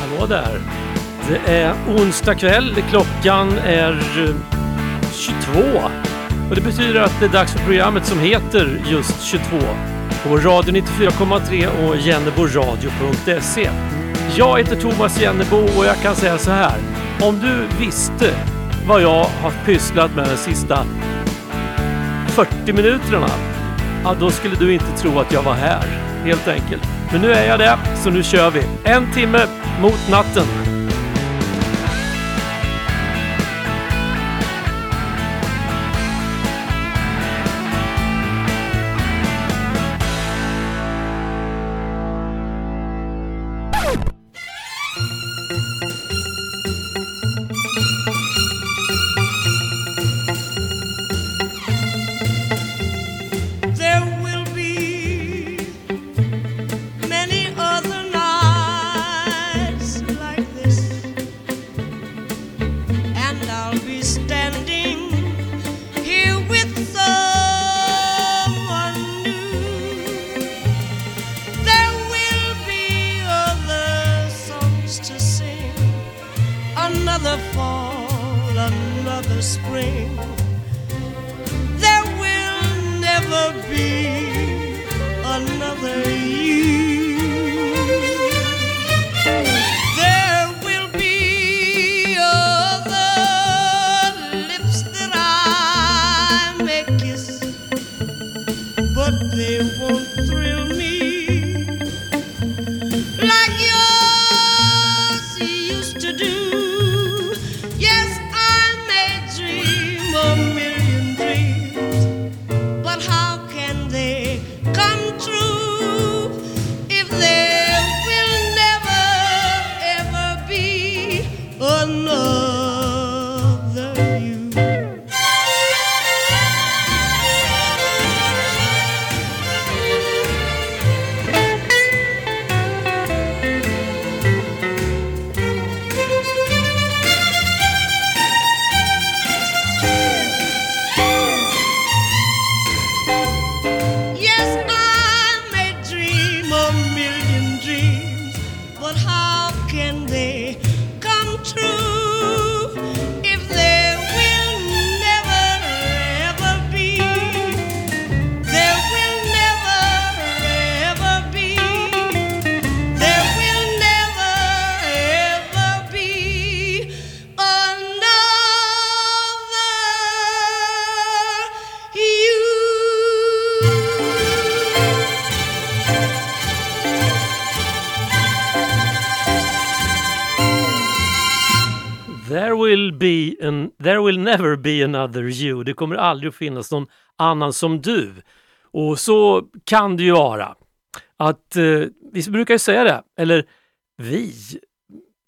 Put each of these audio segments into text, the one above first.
Hallå där! Det är onsdag kväll, klockan är eh, 22 och det betyder att det är dags för programmet som heter just 22 på Radio 94,3 och jenneboradio.se. Jag heter Thomas Jennebo och jag kan säga så här. Om du visste vad jag har pysslat med de sista 40 minuterna, ja, då skulle du inte tro att jag var här, helt enkelt. Men nu är jag det, så nu kör vi. En timme mot natten. thrill. Be another you. Det kommer aldrig att finnas någon annan som du. Och så kan det ju vara. Att eh, Vi brukar ju säga det, eller vi.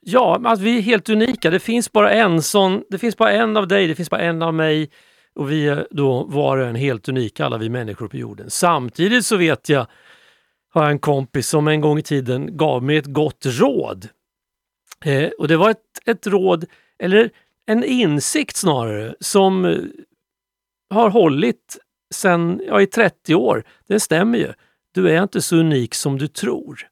Ja, att vi är helt unika. Det finns bara en sån, det finns bara en av dig, det finns bara en av mig. Och vi är då var och en helt unika, alla vi människor på jorden. Samtidigt så vet jag, har jag en kompis som en gång i tiden gav mig ett gott råd. Eh, och det var ett, ett råd, eller en insikt snarare som eh, har hållit sen, ja, i 30 år. Det stämmer ju. Du är inte så unik som du tror.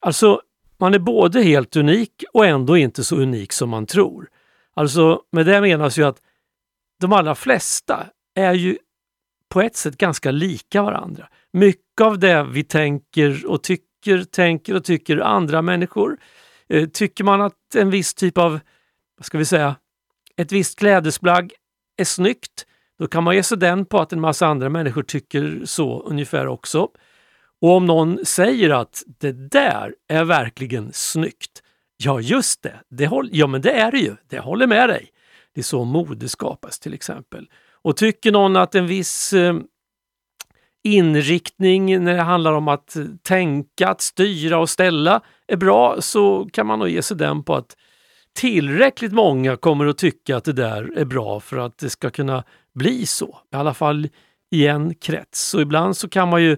Alltså, man är både helt unik och ändå inte så unik som man tror. Alltså, med det menas ju att de allra flesta är ju på ett sätt ganska lika varandra. Mycket av det vi tänker och tycker, tänker och tycker andra människor. Eh, tycker man att en viss typ av, vad ska vi säga, ett visst klädesplagg är snyggt, då kan man ge sig den på att en massa andra människor tycker så ungefär också. Och om någon säger att det där är verkligen snyggt, ja just det, det håll, ja men det är det ju, det håller med dig. Det är så mode skapas till exempel. Och tycker någon att en viss eh, inriktning när det handlar om att tänka, att styra och ställa är bra så kan man nog ge sig den på att tillräckligt många kommer att tycka att det där är bra för att det ska kunna bli så. I alla fall i en krets. Och ibland så kan man ju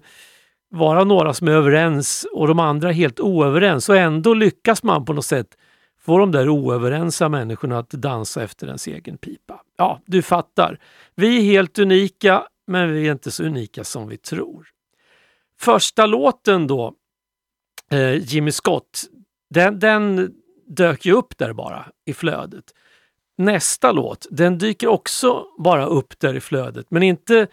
vara några som är överens och de andra helt oöverens och ändå lyckas man på något sätt få de där oöverensa människorna att dansa efter ens egen pipa. ja, du fattar. Vi är helt unika, men vi är inte så unika som vi tror. Första låten då, eh, Jimmy Scott, den, den dök ju upp där bara i flödet. Nästa låt, den dyker också bara upp där i flödet, men inte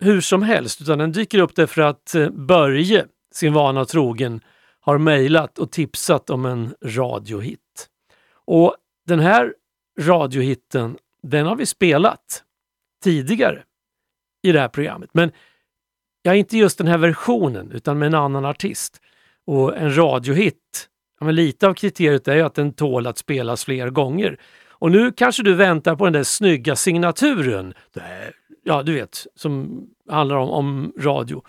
hur som helst, utan den dyker upp därför att eh, Börje, sin vana trogen, har mejlat och tipsat om en radiohit. Och den här radiohitten, den har vi spelat tidigare i det här programmet. Men ja, inte just den här versionen, utan med en annan artist. Och en radiohit, ja, men lite av kriteriet är ju att den tål att spelas fler gånger. Och nu kanske du väntar på den där snygga signaturen. Ja, du vet, som handlar om, om radio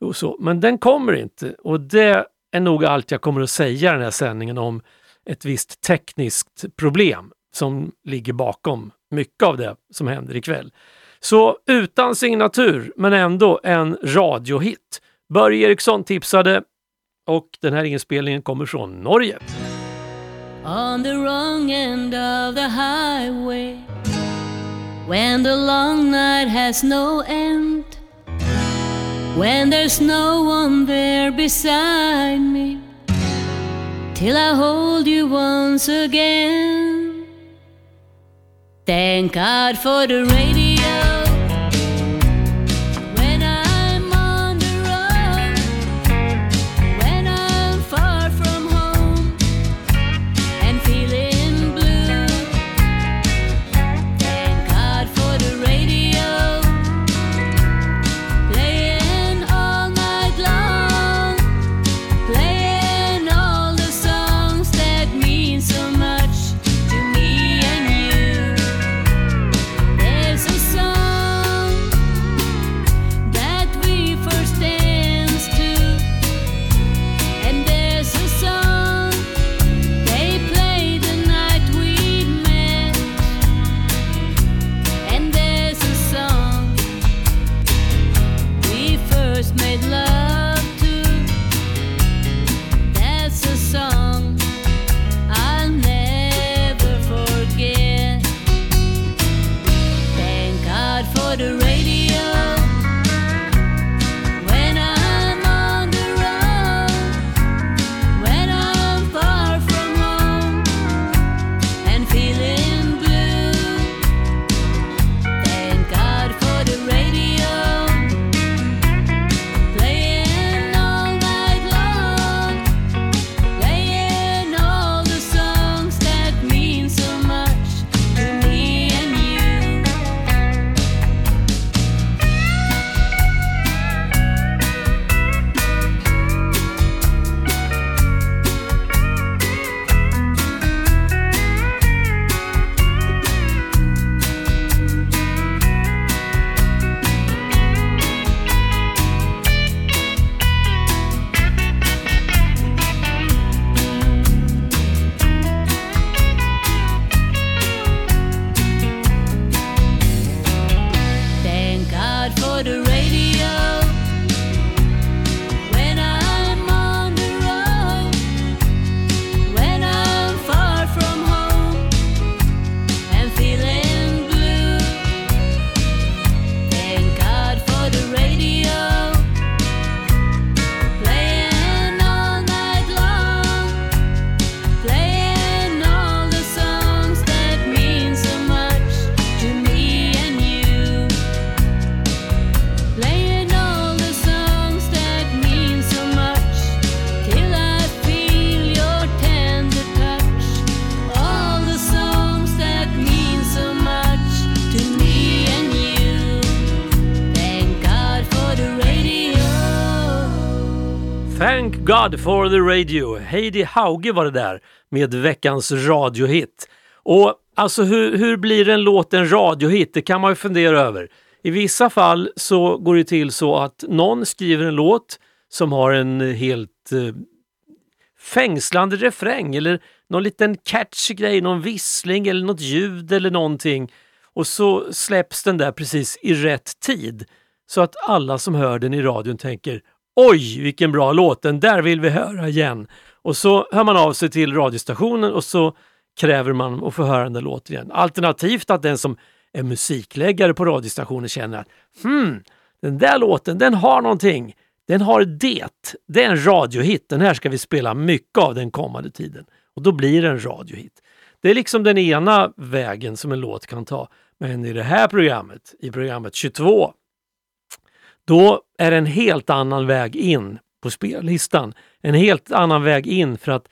och så. Men den kommer inte och det är nog allt jag kommer att säga i den här sändningen om ett visst tekniskt problem som ligger bakom mycket av det som händer ikväll. Så utan signatur, men ändå en radiohit. Börje Eriksson tipsade och den här inspelningen kommer från Norge. On the wrong end of the highway When the long night has no end When there's no one there beside me Till I hold you once again Thank God for the radio Thank God for the Radio. Heidi Hauge var det där med veckans radiohit. Och alltså hur, hur blir en låt en radiohit? Det kan man ju fundera över. I vissa fall så går det till så att någon skriver en låt som har en helt eh, fängslande refräng eller någon liten catchy grej, någon vissling eller något ljud eller någonting. Och så släpps den där precis i rätt tid så att alla som hör den i radion tänker Oj, vilken bra låt, den där vill vi höra igen. Och så hör man av sig till radiostationen och så kräver man att få höra den där låten igen. Alternativt att den som är musikläggare på radiostationen känner att hmm, den där låten den har någonting. Den har det. Det är en radiohit. Den här ska vi spela mycket av den kommande tiden. Och då blir det en radiohit. Det är liksom den ena vägen som en låt kan ta. Men i det här programmet, i programmet 22, då är det en helt annan väg in på spellistan. En helt annan väg in för att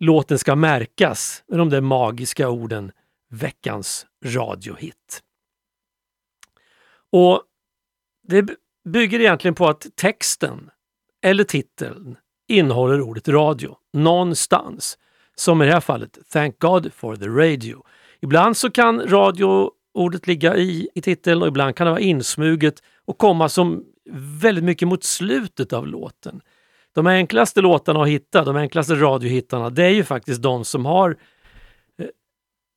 låten ska märkas med de där magiska orden veckans radiohit. Och det bygger egentligen på att texten eller titeln innehåller ordet radio någonstans. Som i det här fallet, Thank God for the radio. Ibland så kan radio ordet ligga i, i titeln och ibland kan det vara insmuget och komma som väldigt mycket mot slutet av låten. De enklaste låtarna att hitta, de enklaste radiohittarna, det är ju faktiskt de som har eh,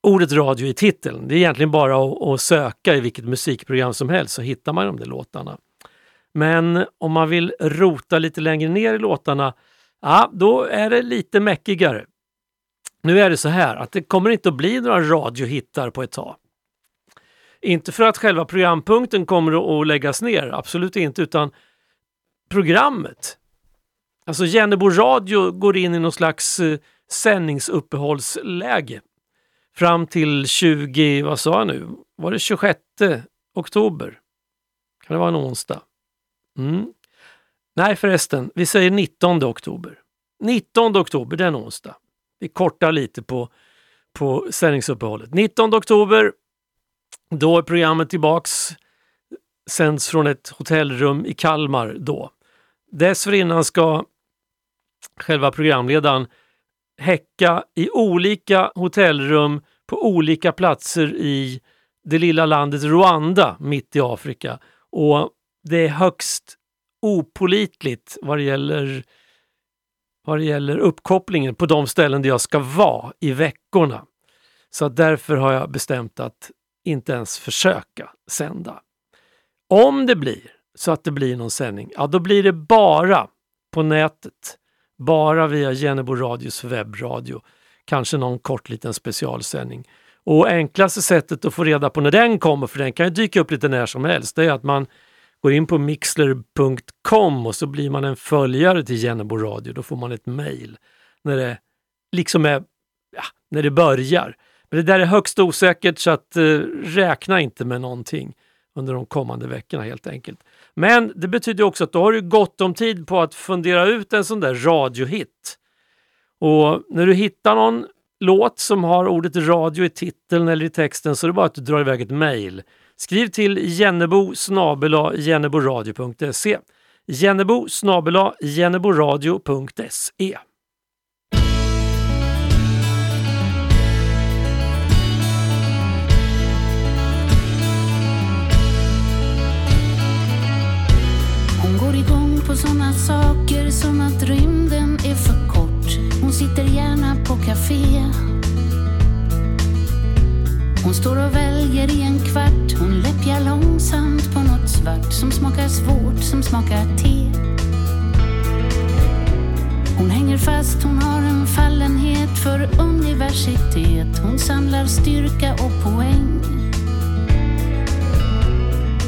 ordet radio i titeln. Det är egentligen bara att, att, söka i vilket musikprogram som helst så hittar man de där låtarna. Men om man vill rota lite längre ner i låtarna, ja, då är det lite mäckigare. Nu är det så här att det kommer inte att bli några radiohittar på ett tag. Inte för att själva programpunkten kommer att läggas ner, absolut inte, utan programmet. Alltså Jennebo radio går in i någon slags eh, sändningsuppehållsläge fram till 20, vad sa jag nu, var det 26 oktober? Kan det vara en onsdag? Mm. Nej förresten, vi säger 19 oktober. 19 oktober, det är en onsdag. Vi kortar lite på, på sändningsuppehållet. 19 oktober, då är programmet tillbaks. Sänds från ett hotellrum i Kalmar då. Dessförinnan ska själva programledaren häcka i olika hotellrum på olika platser i det lilla landet Rwanda mitt i Afrika. Och det är högst opolitligt vad det gäller vad det gäller uppkopplingen på de ställen där jag ska vara i veckorna. Så därför har jag bestämt att inte ens försöka sända. Om det blir så att det blir någon sändning, ja då blir det bara på nätet. Bara via Genebo Radios webbradio. Kanske någon kort liten specialsändning. Och enklaste sättet att få reda på när den kommer, för den kan ju dyka upp lite när som helst, det är att man går in på mixler.com och så blir man en följare till Genebo Radio. Då får man ett mail när det liksom är, ja, när det börjar. Men det där är högst osäkert så att eh, räkna inte med någonting under de kommande veckorna helt enkelt. Men det betyder också att då har du gott om tid på att fundera ut en sån där radiohit. Och när du hittar någon låt som har ordet radio i titeln eller i texten så är det bara att du drar iväg ett mejl Skriv till jennebo jenneboradio.se jennebo jenneboradio.se såna saker som att rymden är för kort. Hon sitter gärna på café hon står och väljer i en kvart. Hon läppjar långsamt på något svart som smakar svårt, som smakar te. Hon hänger fast, hon har en fallenhet för universitet. Hon samlar styrka och poäng.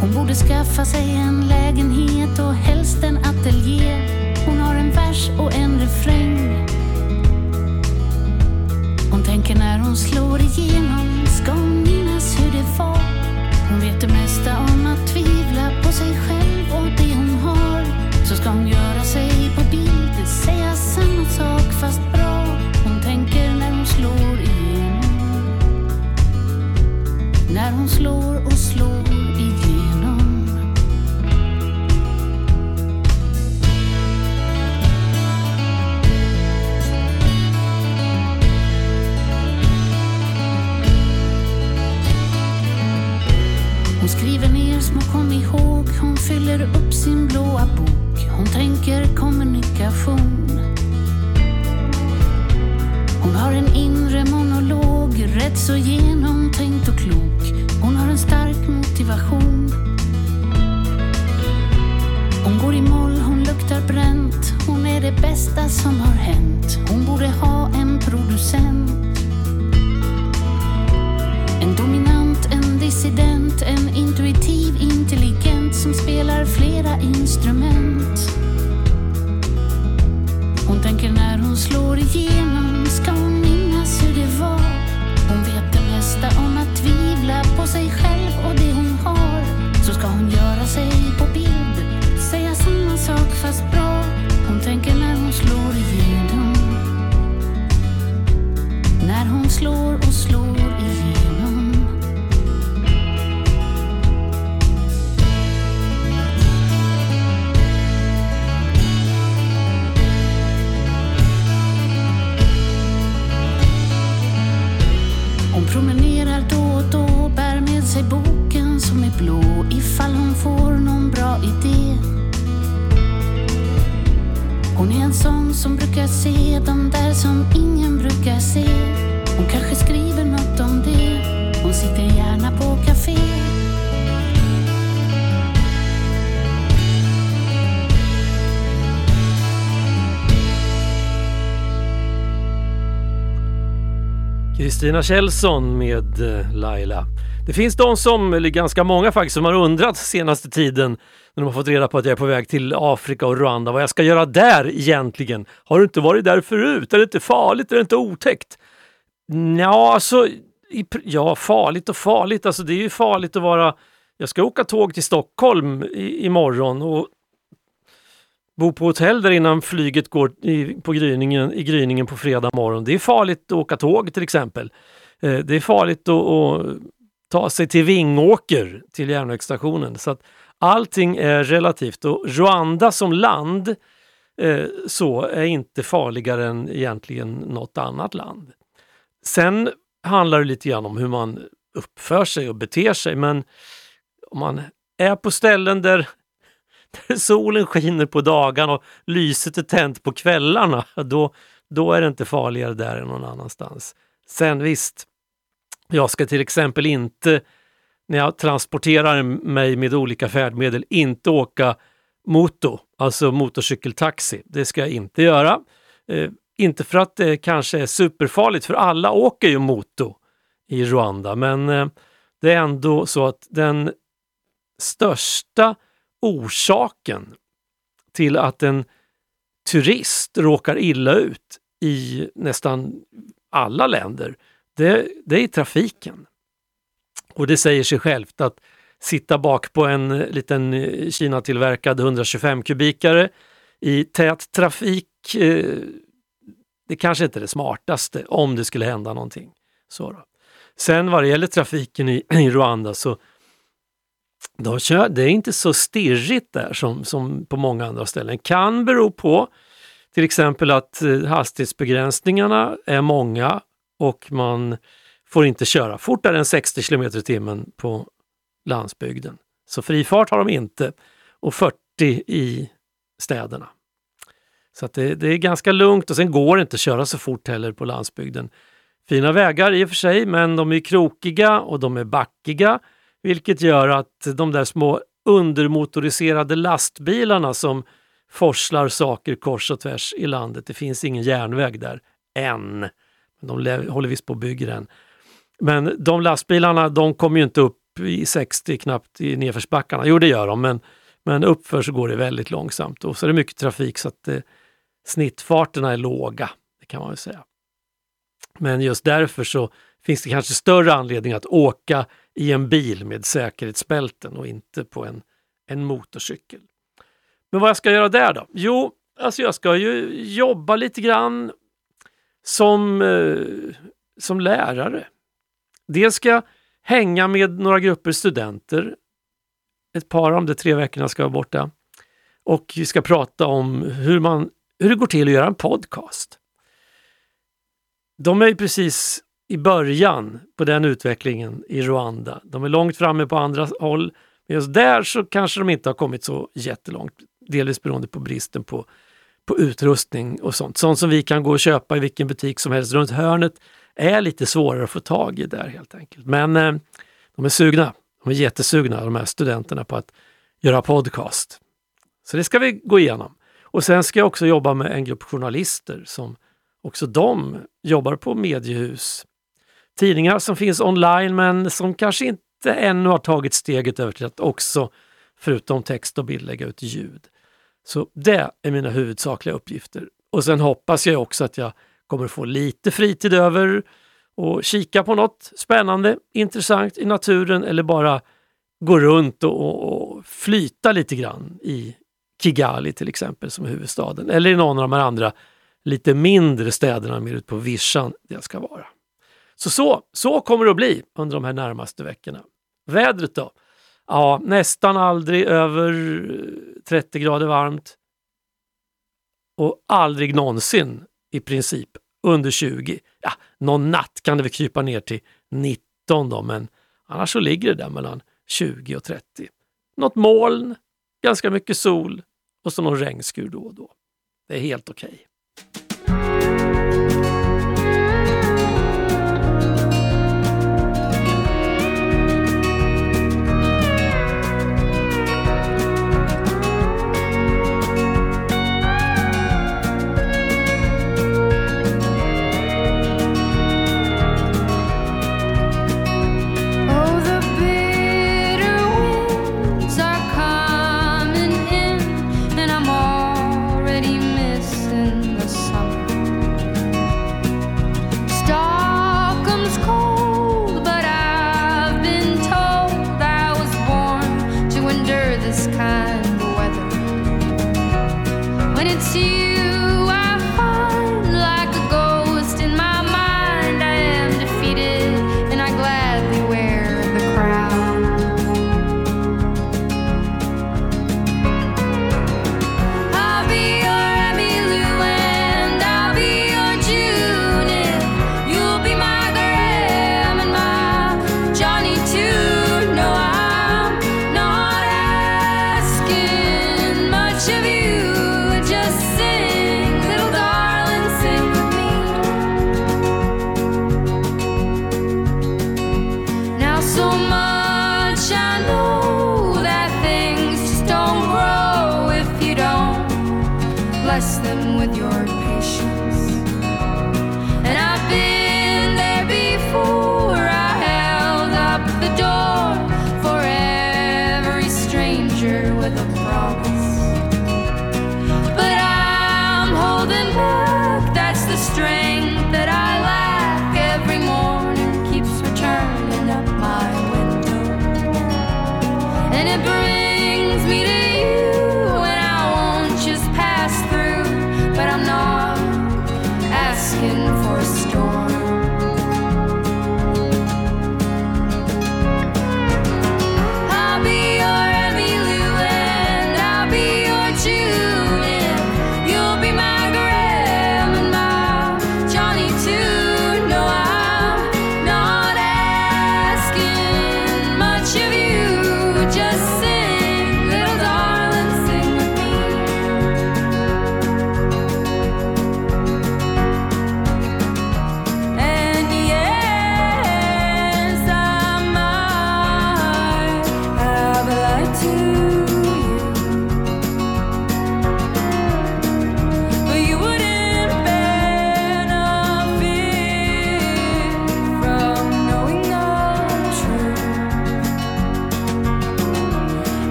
Hon borde skaffa sig en lägenhet och helst en ateljé. Hon har en vers och en refräng. Hon tänker när hon slår igenom ska hon minnas hur det var. Hon vet det mesta om att tvivla på sig själv och det hon har. Så ska hon göra sig på bild, säga samma sak fast bra. Hon tänker när hon slår igenom. När hon slår och slår skriver ner små kom ihåg. Hon fyller upp sin blåa bok. Hon tänker kommunikation. Hon har en inre monolog, rätt så genomtänkt och klok. Hon har en stark motivation. Hon går i moll, hon luktar bränt. Hon är det bästa som har hänt. Hon borde ha en producent. En dominant, en dissident en intuitiv intelligent som spelar flera instrument. Hon tänker när hon slår igenom ska hon minnas hur det var. Hon vet det mesta om att tvivla på sig själv och det hon har. Så ska hon göra sig på bild, säga samma sak fast bra. Får någon bra idé. Hon är en sån som brukar se de där som ingen brukar se. Hon kanske skriver något om det. Hon sitter gärna på café. Kristina Kjellson med eh, Laila. Det finns de som, eller ganska många faktiskt, som har undrat senaste tiden när de har fått reda på att jag är på väg till Afrika och Rwanda, vad jag ska göra där egentligen. Har du inte varit där förut? Är det inte farligt? Är det inte otäckt? Ja, alltså, ja, farligt och farligt. Alltså, det är ju farligt att vara... Jag ska åka tåg till Stockholm i, imorgon och bo på hotell där innan flyget går i, på gryningen, i gryningen på fredag morgon. Det är farligt att åka tåg till exempel. Eh, det är farligt att, att ta sig till Vingåker, till järnvägsstationen. Så att allting är relativt och Rwanda som land eh, så är inte farligare än egentligen något annat land. Sen handlar det lite grann om hur man uppför sig och beter sig men om man är på ställen där där solen skiner på dagarna och lyset är tänt på kvällarna, då, då är det inte farligare där än någon annanstans. Sen visst, jag ska till exempel inte när jag transporterar mig med olika färdmedel inte åka moto, alltså motorcykeltaxi. Det ska jag inte göra. Eh, inte för att det kanske är superfarligt, för alla åker ju moto i Rwanda, men eh, det är ändå så att den största orsaken till att en turist råkar illa ut i nästan alla länder, det, det är trafiken. Och det säger sig självt att sitta bak på en liten eh, Kina-tillverkad 125 kubikare i tät trafik, eh, det kanske inte är det smartaste om det skulle hända någonting. Så då. Sen vad det gäller trafiken i, i Rwanda så de kör, det är inte så stirrigt där som, som på många andra ställen. Kan bero på till exempel att eh, hastighetsbegränsningarna är många och man får inte köra fortare än 60 km i timmen på landsbygden. Så fri fart har de inte och 40 i städerna. Så det, det, är ganska lugnt och sen går det inte att köra så fort heller på landsbygden. Fina vägar i och för sig, men de är krokiga och de är backiga vilket gör att de där små undermotoriserade lastbilarna som forslar saker kors och tvärs i landet, det finns ingen järnväg där än. De håller visst på att bygga den. Men de lastbilarna de kommer ju inte upp i 60 knappt i nedförsbackarna. Jo det gör de men, men uppför så går det väldigt långsamt och så är det mycket trafik så att eh, snittfarterna är låga. Det kan man väl säga. Men just därför så finns det kanske större anledning att åka i en bil med säkerhetsbälten och inte på en, en motorcykel. Men vad jag ska göra där då? Jo, alltså jag ska ju jobba lite grann som, eh, som lärare. Dels ska jag hänga med några grupper studenter. Ett par av de tre veckorna ska vara borta. Och vi ska prata om hur, man, hur det går till att göra en podcast. De är precis i början på den utvecklingen i Rwanda. De är långt framme på andra håll. Men just där så kanske de inte har kommit så jättelångt. Delvis beroende på bristen på, på utrustning och sånt. Sånt som vi kan gå och köpa i vilken butik som helst runt hörnet är lite svårare att få tag i där helt enkelt. Men eh, de är sugna. De är jättesugna de här studenterna på att göra podcast. Så det ska vi gå igenom. Och sen ska jag också jobba med en grupp journalister som också de jobbar på mediehus tidningar som finns online men som kanske inte inte ännu har tagit steget över till att också, förutom text och bild, lägga ut ljud. Så det är mina huvudsakliga uppgifter. Och sen hoppas jag också att jag kommer få lite fritid över och kika på något spännande, intressant i naturen eller bara gå runt och, och, och flyta lite grann i Kigali till exempel som är huvudstaden eller i någon av de här andra lite mindre städerna mer ut på vischan där jag ska vara. Så, så så kommer det att bli under de här närmaste veckorna. Vädret då? Ja, nästan aldrig över 30 grader varmt och aldrig någonsin i princip under 20. Ja, någon natt kan det väl krypa ner till 19 då, men annars så ligger det där mellan 20 och 30. Något moln, ganska mycket sol och så någon regnskur då och då. Det är helt okej. Okay.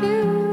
to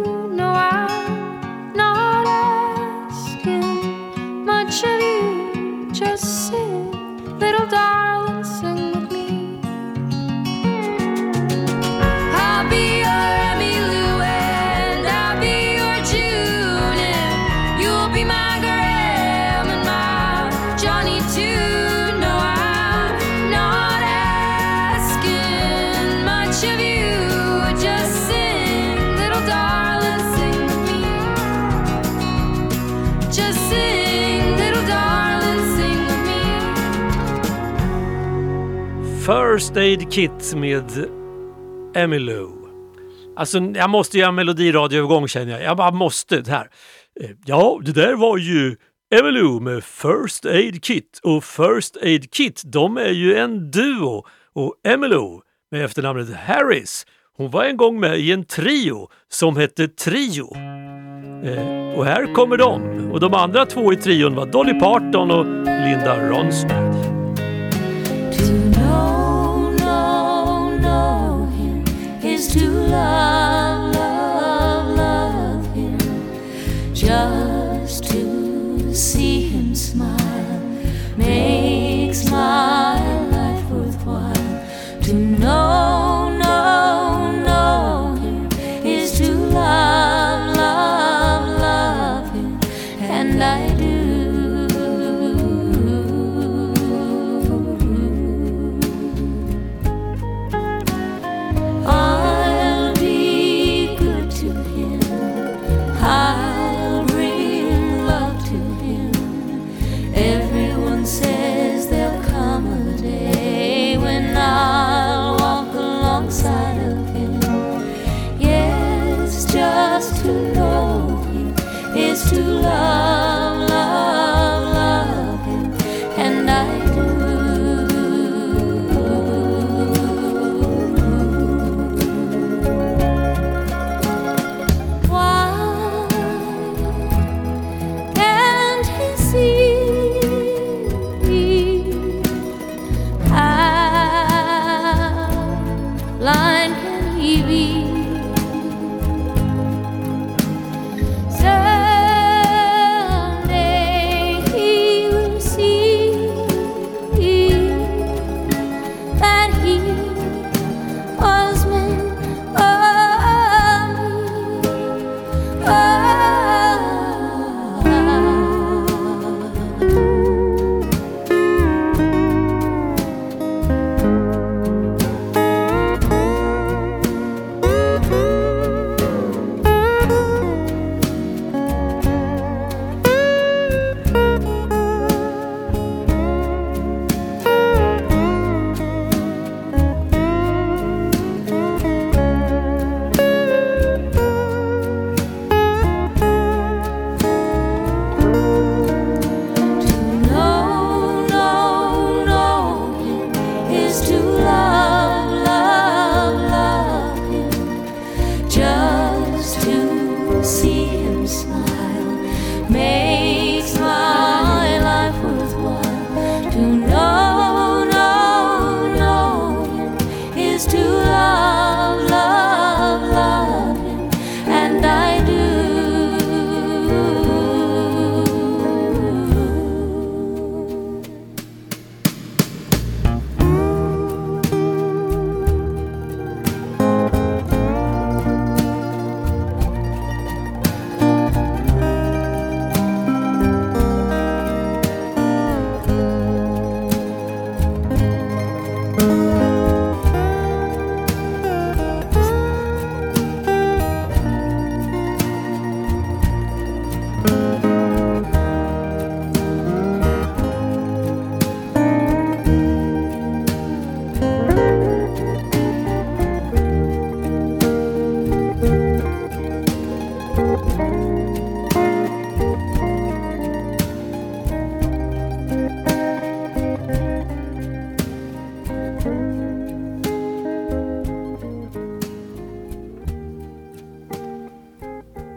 First Aid Kit med Emmylou. Alltså, jag måste göra en melodiradioövergång känner jag. Jag bara måste. Det här. Eh, ja, det där var ju Emmylou med First Aid Kit. Och First Aid Kit, de är ju en duo. Och Emmylou med efternamnet Harris, hon var en gång med i en trio som hette Trio. Eh, och här kommer de. Och de andra två i trion var Dolly Parton och Linda Ronstadt. To love,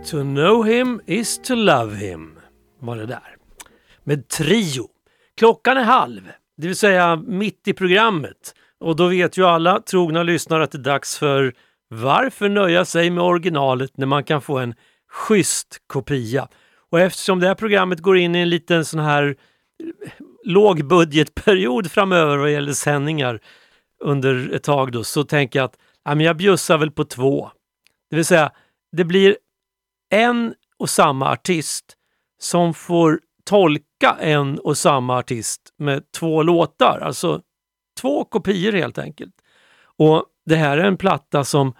To know him is to love him var det där. Med Trio. Klockan är halv, det vill säga mitt i programmet. Och då vet ju alla trogna lyssnare att det är dags för Varför nöja sig med originalet när man kan få en schysst kopia? Och eftersom det här programmet går in i en liten sån här eh, lågbudgetperiod framöver vad gäller sändningar under ett tag då, så tänker jag att ja, men jag bjussar väl på två. Det vill säga, det blir en och samma artist som får tolka en och samma artist med två låtar, alltså två kopior helt enkelt. Och det här är en platta som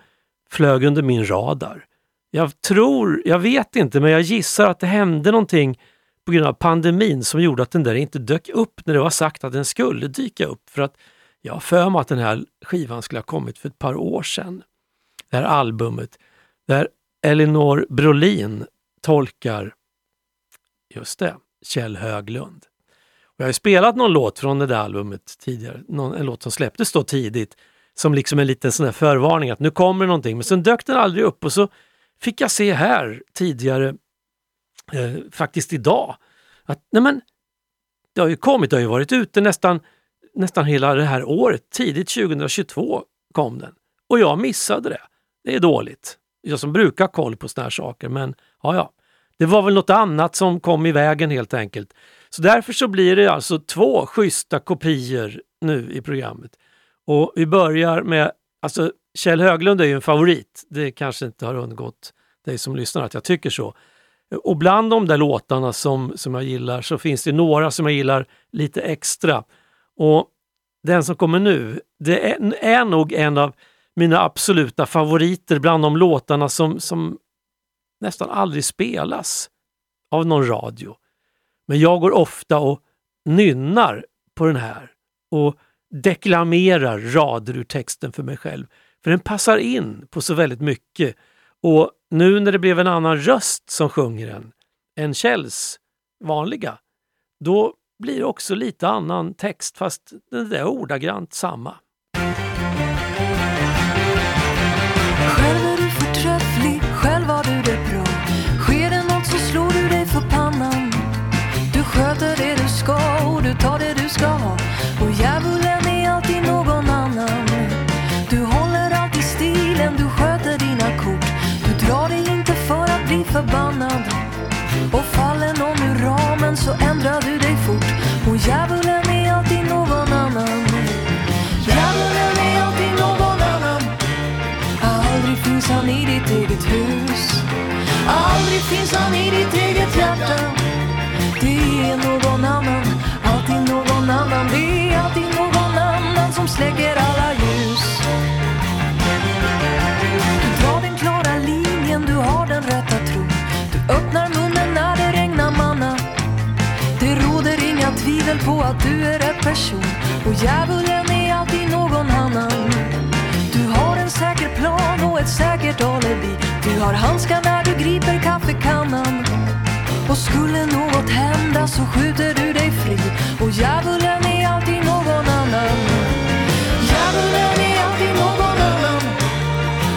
flög under min radar. Jag tror, jag vet inte, men jag gissar att det hände någonting på grund av pandemin som gjorde att den där inte dök upp när det var sagt att den skulle dyka upp. För att Jag har för mig att den här skivan skulle ha kommit för ett par år sedan. Det här albumet där Elinor Brolin tolkar, just det, Kjell Höglund. Och jag har spelat någon låt från det där albumet tidigare, någon, en låt som släpptes då tidigt som liksom en liten sån här förvarning att nu kommer det någonting. Men sen dök den aldrig upp och så fick jag se här tidigare, eh, faktiskt idag, att nej men, det har ju kommit, det har ju varit ute nästan, nästan hela det här året. Tidigt 2022 kom den och jag missade det. Det är dåligt. Jag som brukar ha koll på såna här saker men ja, ja. Det var väl något annat som kom i vägen helt enkelt. Så därför så blir det alltså två schyssta kopior nu i programmet. Och vi börjar med, alltså Kjell Höglund är ju en favorit. Det kanske inte har undgått dig som lyssnar att jag tycker så. Och bland de där låtarna som, som jag gillar så finns det några som jag gillar lite extra. Och den som kommer nu, det är, är nog en av mina absoluta favoriter bland de låtarna som, som nästan aldrig spelas av någon radio. Men jag går ofta och nynnar på den här och deklamerar rader ur texten för mig själv. För den passar in på så väldigt mycket. Och nu när det blev en annan röst som sjunger den, än Kjells vanliga, då blir det också lite annan text fast det är ordagrant samma. Förbannad. Och faller någon ur ramen så ändrar du dig fort. Och djävulen är alltid någon annan. Djävulen är alltid någon annan. Aldrig finns han i ditt eget hus. Aldrig finns han i ditt eget hjärta. Det är någon annan, alltid någon annan. Det är alltid någon annan som släcker alla ljus. På att du är rätt person. Och djävulen är alltid någon annan. Du har en säker plan och ett säkert alibi. Du har handskar när du griper kaffekannan. Och skulle något hända så skjuter du dig fri. Och djävulen är alltid någon annan. Djävulen är alltid någon annan.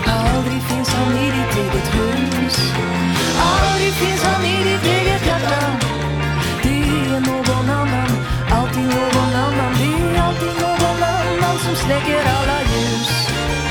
Aldrig finns han i ditt eget hus. Aldrig finns han i ditt eget hjärta. Annan som släcker alla ljus. Skulle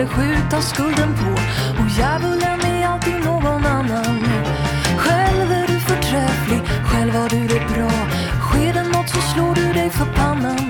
eller skjuta skulden på. Och djävulen är alltid någon annan. Själv är du förträfflig, själv har du det bra. Sker det något så slår du dig för pannan.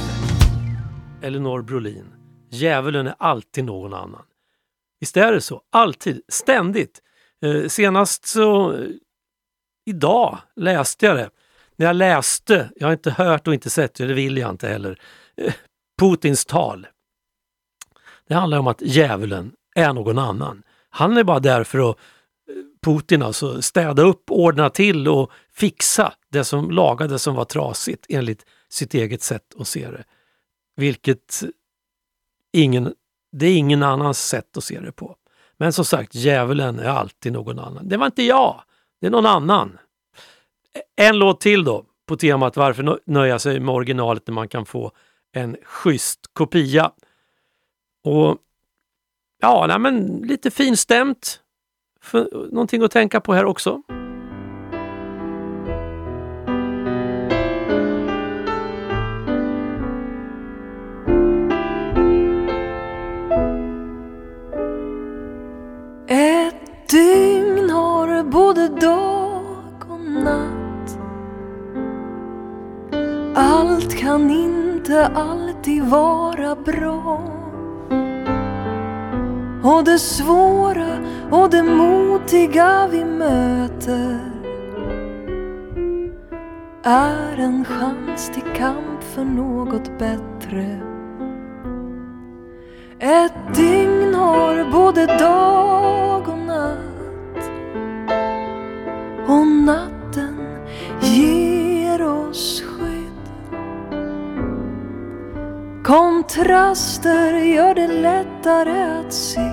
Elinor Brolin. Djävulen är alltid någon annan. Visst är det så? Alltid, ständigt. Eh, senast så, eh, idag läste jag det. När jag läste, jag har inte hört och inte sett, det vill jag inte heller, eh, Putins tal. Det handlar om att djävulen är någon annan. Han är bara där för att eh, Putin alltså städa upp, ordna till och fixa det som lagade som var trasigt enligt sitt eget sätt att se det. Vilket ingen, det är ingen annans sätt att se det på. Men som sagt, djävulen är alltid någon annan. Det var inte jag, det är någon annan. En låt till då på temat varför nöja sig med originalet när man kan få en schysst kopia. Och ja, nej, men lite finstämt. För, någonting att tänka på här också. Inte alltid vara bra och det svåra och det modiga vi möter är en chans till kamp för något bättre. Ett dygn har både dag och natt och natten ger oss Kontraster gör det lättare att se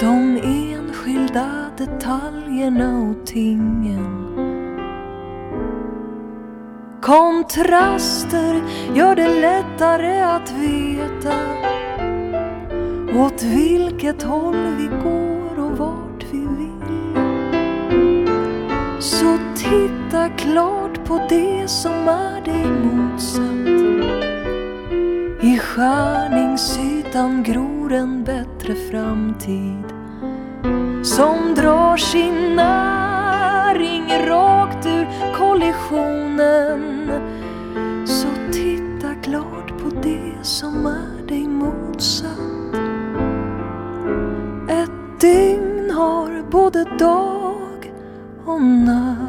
de enskilda detaljerna och tingen. Kontraster gör det lättare att veta åt vilket håll vi går och vart vi vill. Så titta klart på det som är dig motsatt. I skärningsytan gror en bättre framtid som drar sin näring rakt ur kollisionen. Så titta klart på det som är dig motsatt. Ett dygn har både dag och natt.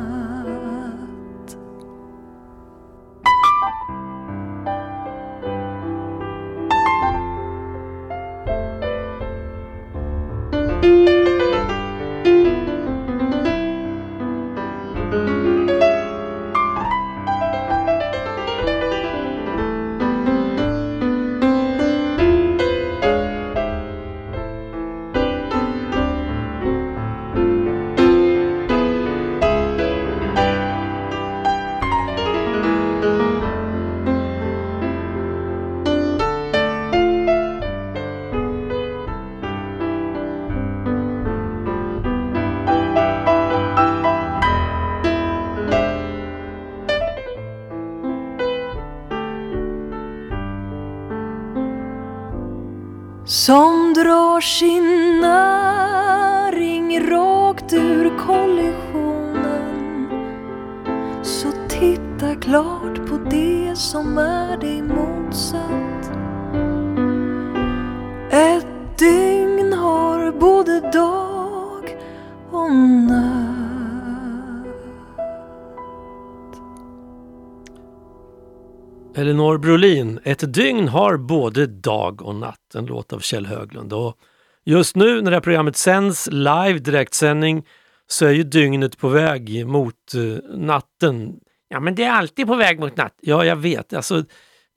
Brolin, Ett dygn har både dag och natt, en låt av Kjell Höglund. Och just nu när det här programmet sänds live, direktsändning, så är ju dygnet på väg mot uh, natten. Ja men det är alltid på väg mot natt. Ja jag vet, alltså,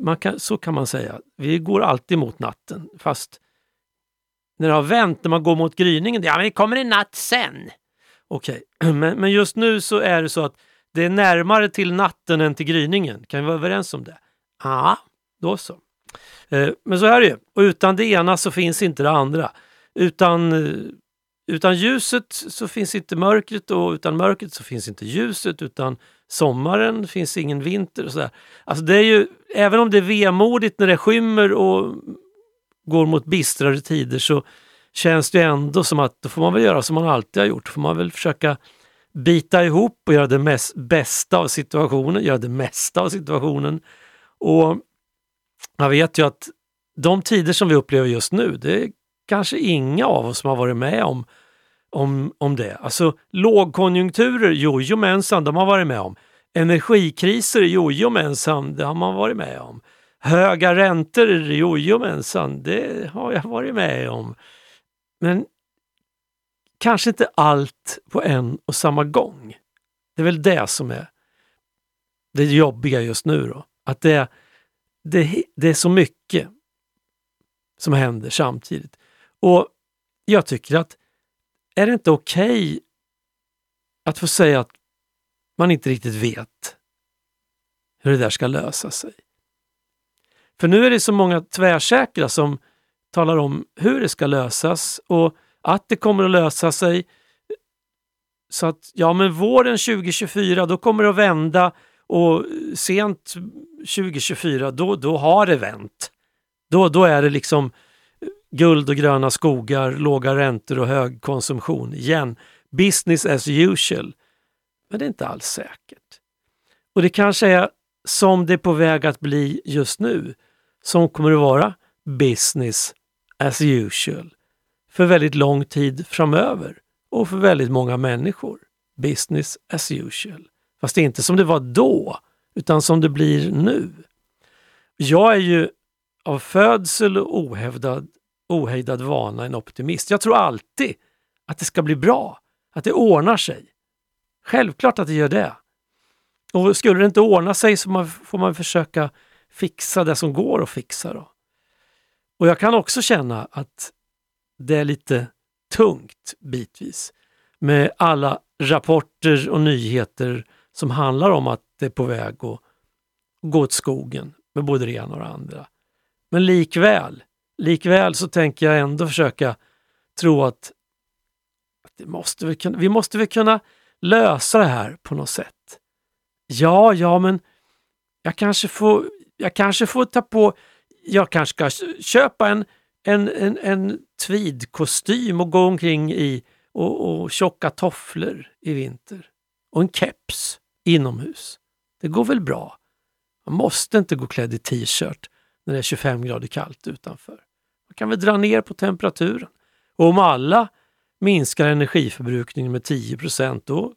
man kan, så kan man säga. Vi går alltid mot natten fast när det har vänt, när man går mot gryningen, ja men det kommer en natt sen. Okej, okay. men, men just nu så är det så att det är närmare till natten än till gryningen. Kan vi vara överens om det? Ja, då så. Eh, men så är det ju. Och utan det ena så finns inte det andra. Utan, eh, utan ljuset så finns inte mörkret och utan mörkret så finns inte ljuset. Utan sommaren finns ingen vinter och sådär. Alltså det är ju, även om det är vemodigt när det skymmer och går mot bistrare tider så känns det ändå som att då får man väl göra som man alltid har gjort. Får man väl försöka bita ihop och göra det mest, bästa av situationen, göra det mesta av situationen. Och jag vet ju att de tider som vi upplever just nu, det är kanske inga av oss som har varit med om, om, om det. Alltså lågkonjunkturer, jojomensan, de har varit med om. Energikriser, jojomensan, det har man varit med om. Höga räntor, jojomensan, det har jag varit med om. Men kanske inte allt på en och samma gång. Det är väl det som är det jobbiga just nu då. Att det, det, det är så mycket som händer samtidigt. Och jag tycker att är det inte okej okay att få säga att man inte riktigt vet hur det där ska lösa sig? För nu är det så många tvärsäkra som talar om hur det ska lösas och att det kommer att lösa sig. Så att ja, men våren 2024 då kommer det att vända och sent 2024 då, då har det vänt. Då, då är det liksom eh, guld och gröna skogar, låga räntor och hög konsumtion igen. Business as usual. Men det är inte alls säkert. Och det kanske är som det är på väg att bli just nu, som kommer att vara business as usual för väldigt lång tid framöver och för väldigt många människor. Business as usual. Fast det är inte som det var då, utan som det blir nu. Jag är ju av födsel och ohävdad, ohejdad vana en optimist. Jag tror alltid att det ska bli bra, att det ordnar sig. Självklart att det gör det. Och skulle det inte ordna sig så får man försöka fixa det som går att fixa. Då. Och jag kan också känna att det är lite tungt bitvis med alla rapporter och nyheter som handlar om att det är på väg att gå åt skogen med både det ena och det andra. Men likväl, likväl så tänker jag ändå försöka tro att, att det måste vi, kunna, vi måste väl kunna lösa det här på något sätt. Ja, ja, men jag kanske får, jag kanske får ta på, jag kanske ska köpa en en, en, en tweedkostym och gå omkring i och, och tjocka tofflor i vinter. Och en keps inomhus. Det går väl bra? Man måste inte gå klädd i t-shirt när det är 25 grader kallt utanför. Man kan väl dra ner på temperaturen. Och om alla minskar energiförbrukningen med 10 då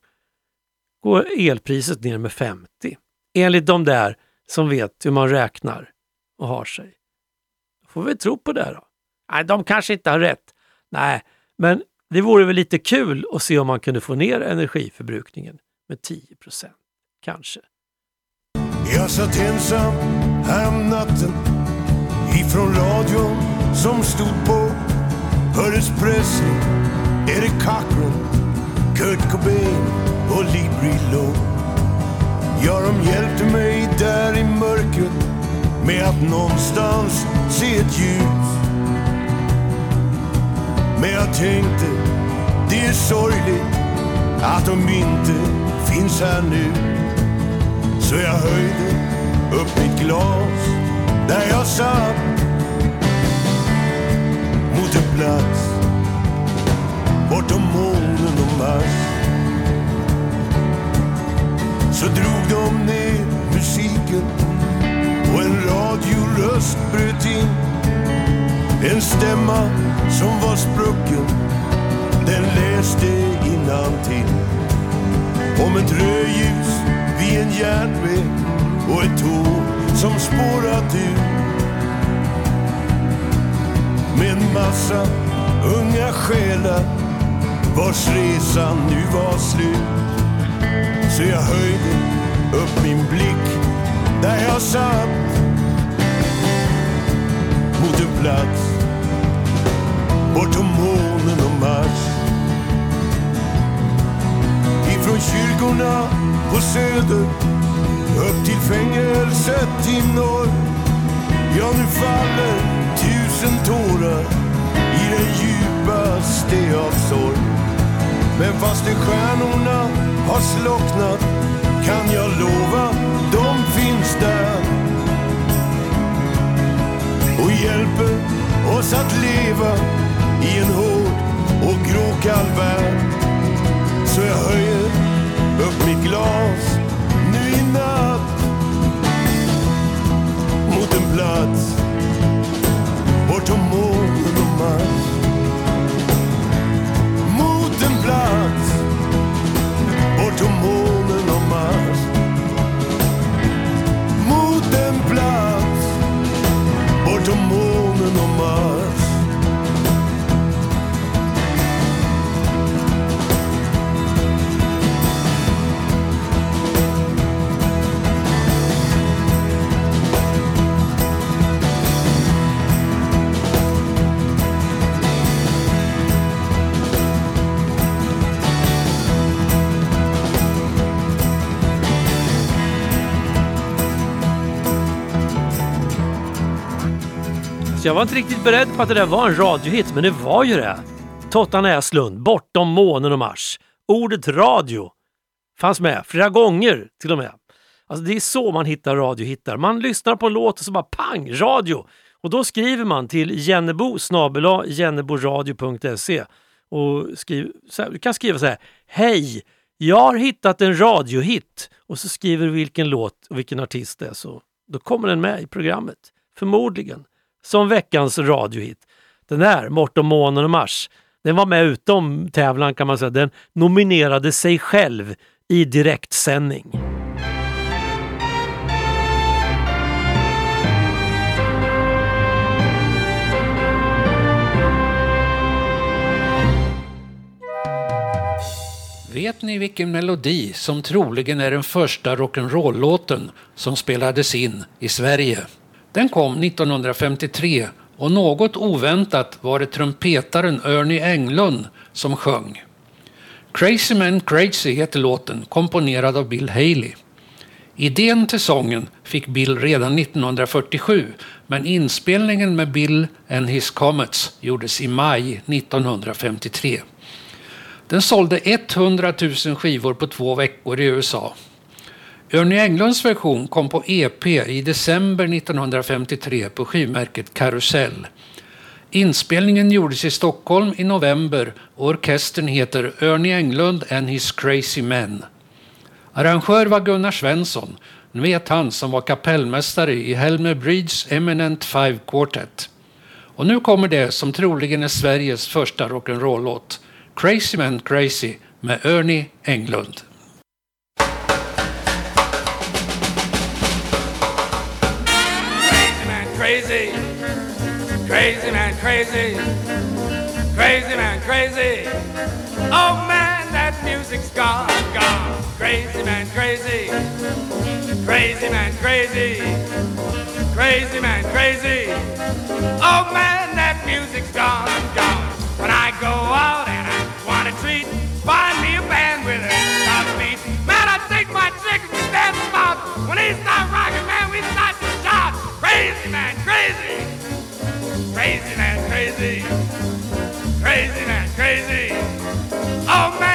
går elpriset ner med 50. Enligt de där som vet hur man räknar och har sig. Då får vi tro på det då. Nej, de kanske inte har rätt. Nej, men det vore väl lite kul att se om man kunde få ner energiförbrukningen med 10 kanske. Jag satt ensam häromnatten ifrån radion som stod på hördes Presley, Eric Cochran, Kurt Cobain och Libri Low. Ja, de hjälpte mig där i mörkret med att någonstans se ett ljus. Men jag tänkte, det är sorgligt att de inte finns här nu. Så jag höjde upp mitt glas där jag satt mot en plats bortom månen och Mars. Så drog de ner musiken och en radioröst bröt in en stämma som var sprucken, den läste innantill. Om ett rödljus i en järnväg och ett tåg som spårat ur Med en massa unga själar vars resa nu var slut. Så jag höjde upp min blick där jag satt mot en plats bortom månen och Mars. Ifrån kyrkorna på söder upp till fängelset i norr. Ja, nu faller tusen tårar i den djupaste av sorg. Men fast de stjärnorna har slocknat kan jag lova, de finns där och hjälper oss att leva i en hård och gråkall värld. Så jag höjer oss nu i natt. Mot en plats bortom moln och mark. Jag var inte riktigt beredd på att det där var en radiohit, men det var ju det. Totta Näslund, Bortom månen och Mars. Ordet radio fanns med flera gånger till och med. Alltså det är så man hittar radiohittar. Man lyssnar på en låt och så bara pang, radio! Och då skriver man till jennebo jenneboradio.se och skriv, här, du kan skriva så här. Hej! Jag har hittat en radiohit och så skriver du vilken låt och vilken artist det är. Så då kommer den med i programmet. Förmodligen. Som veckans radiohit. Den här, Bortom månen och Mars, den var med utom tävlan kan man säga. Den nominerade sig själv i direktsändning. Vet ni vilken melodi som troligen är den första rock'n'roll-låten som spelades in i Sverige? Den kom 1953 och något oväntat var det trumpetaren Ernie Englund som sjöng. Crazy Man Crazy heter låten, komponerad av Bill Haley. Idén till sången fick Bill redan 1947 men inspelningen med Bill and His Comets gjordes i maj 1953. Den sålde 100 000 skivor på två veckor i USA. Ernie Englunds version kom på EP i december 1953 på skivmärket Karusell. Inspelningen gjordes i Stockholm i november och orkestern heter Ernie Englund and his crazy men. Arrangör var Gunnar Svensson, ni vet han som var kapellmästare i Helmer Breeds Eminent Five Quartet. Och nu kommer det som troligen är Sveriges första rock'n'roll-låt. Crazy Men Crazy med Ernie Englund. Crazy crazy. Man, crazy. Crazy man, crazy. Oh man, that music's gone, gone. Crazy man, crazy. Crazy man, crazy. Crazy man, crazy. Oh man, that music's gone, gone. When I go out and I want a treat, find me a band with a top beat. Man, I take my chicks to dance about. When they start rocking, man, we start to. Crazy man, crazy. Crazy man, crazy. Crazy man, crazy. Oh man,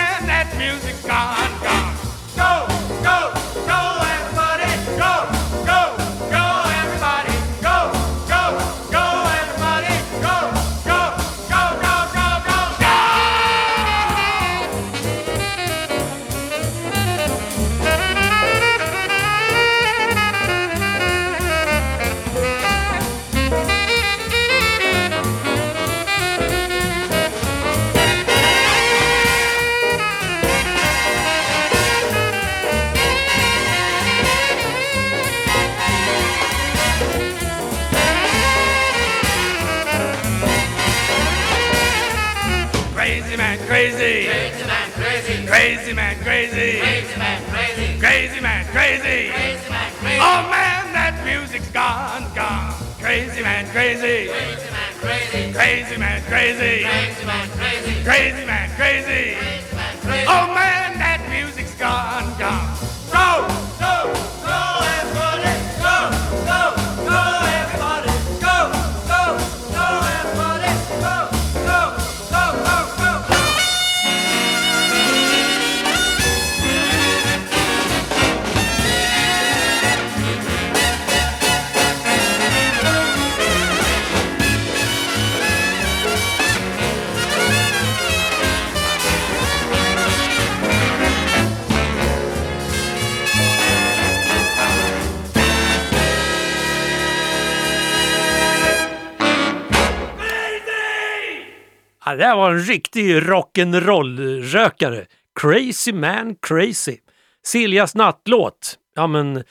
en riktig rock'n'roll-rökare. Crazy man crazy. Siljas nattlåt. Ja men,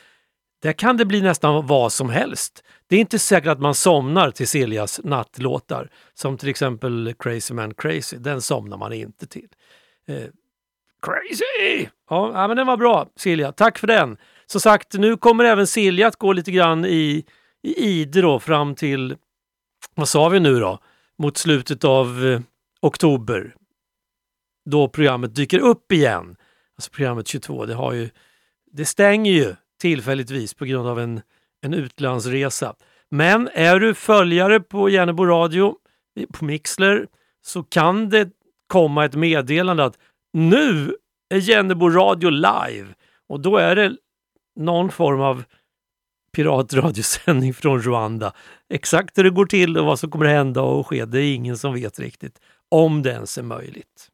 där kan det bli nästan vad som helst. Det är inte säkert att man somnar till Siljas nattlåtar. Som till exempel Crazy man crazy. Den somnar man inte till. Eh, crazy! Ja, men den var bra Silja. Tack för den. Som sagt, nu kommer även Silja att gå lite grann i, i ide då fram till, vad sa vi nu då? Mot slutet av eh, oktober. Då programmet dyker upp igen. Alltså programmet 22, det, har ju, det stänger ju tillfälligtvis på grund av en, en utlandsresa. Men är du följare på Järnebo Radio, på Mixler, så kan det komma ett meddelande att nu är Järnebo Radio live och då är det någon form av piratradiosändning från Rwanda. Exakt hur det går till och vad som kommer hända och ske, det är ingen som vet riktigt. Om det ens är möjligt.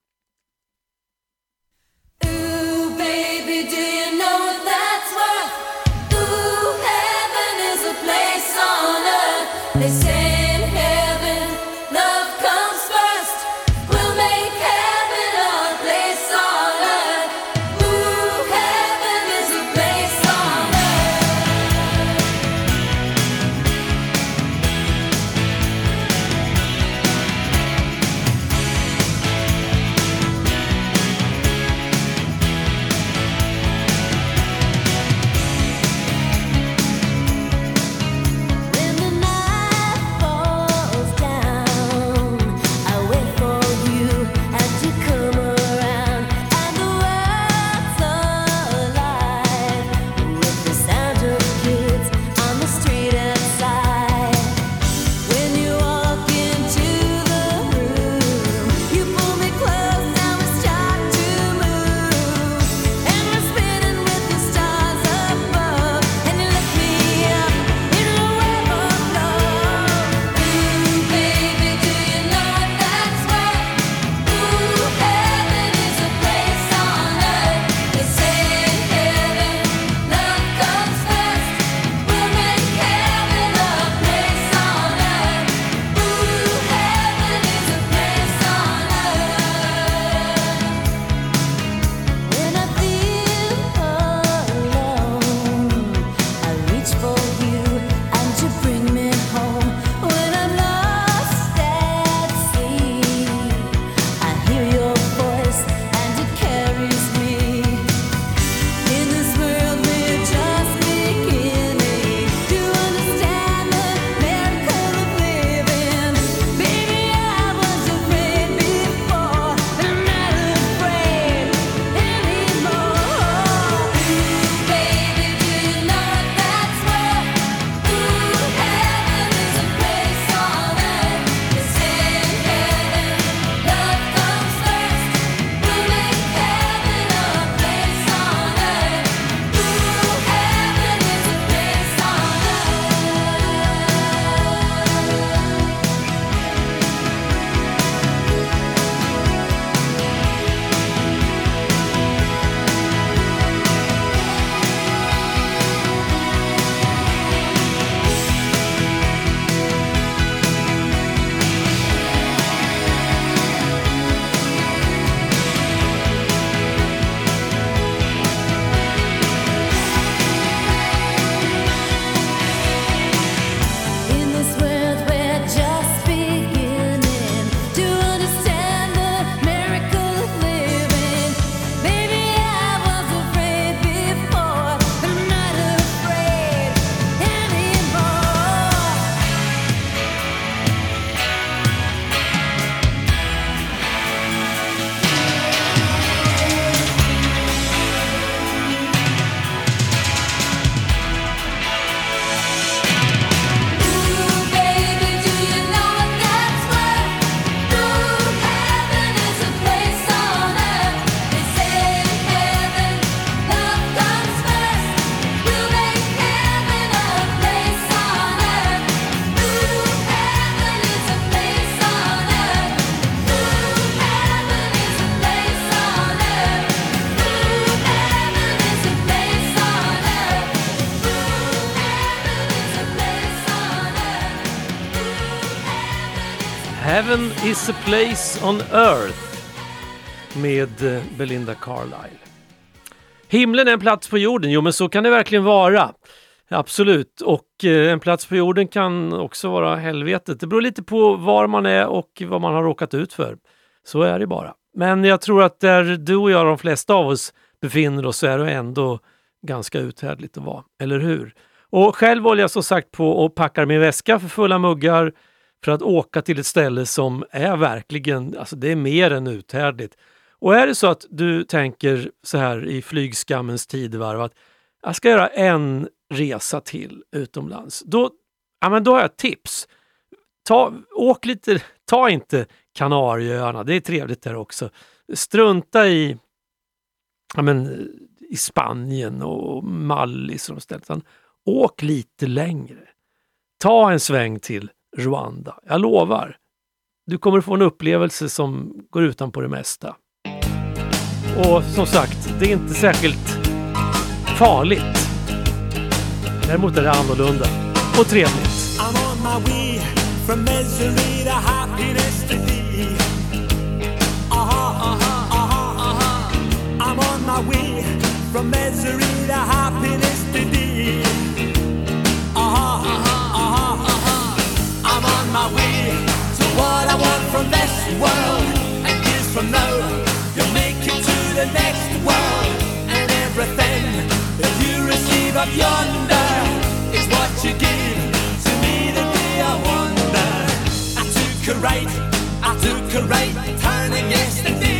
Is a place on earth med eh, Belinda Carlisle. Himlen är en plats på jorden, jo men så kan det verkligen vara. Absolut, och eh, en plats på jorden kan också vara helvetet. Det beror lite på var man är och vad man har råkat ut för. Så är det bara. Men jag tror att där du och jag, de flesta av oss, befinner oss så är det ändå ganska uthärdligt att vara, eller hur? Och själv håller jag som sagt på och packar min väska för fulla muggar för att åka till ett ställe som är verkligen, alltså det är mer än uthärdligt. Och är det så att du tänker så här i flygskammens tidevarv att jag ska göra en resa till utomlands, då ja men då har jag ett tips. Ta, åk lite, ta inte Kanarieöarna, det är trevligt där också. Strunta i, ja men, i Spanien och Mallis och de ställen. Åk lite längre. Ta en sväng till Rwanda. Jag lovar. Du kommer få en upplevelse som går utanpå det mesta. Och som sagt, det är inte särskilt farligt. Däremot är det annorlunda och trevligt. I'm on my way from misery to happiness to thee. Aha, aha, aha, aha. I'm on my way from misery to happiness to thee. Aha, aha. My way to what I want from this world. And years from now, you'll make it to the next world. And everything that you receive up yonder is what you give to me the day I wonder. I took a right, I took a right, turning yesterday.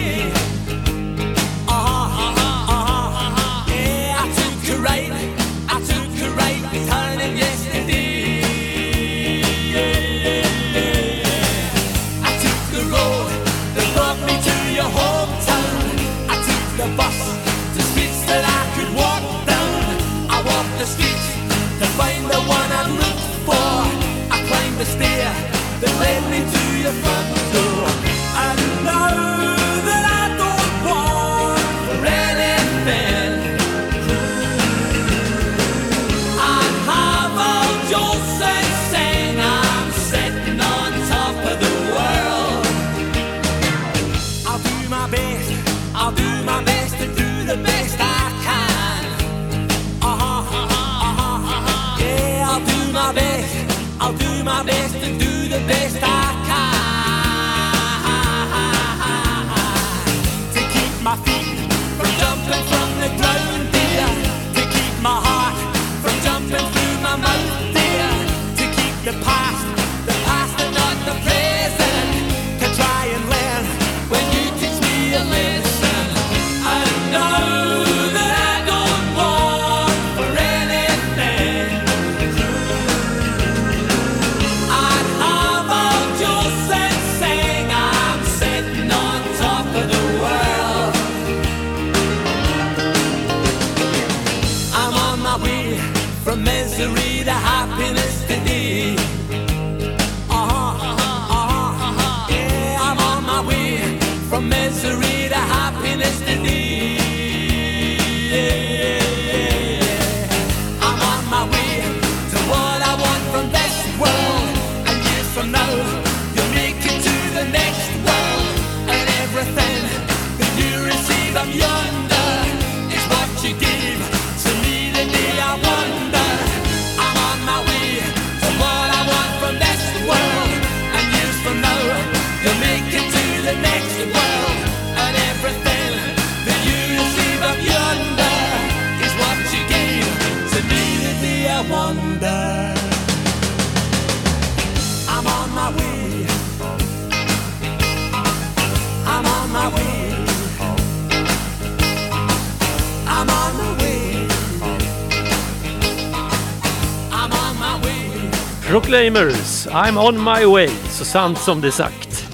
Proclaimers, I'm on my way. Så sant som det är sagt.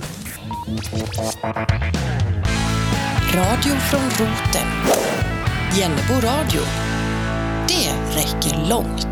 Radio från roten. Jennebo radio. Det räcker långt.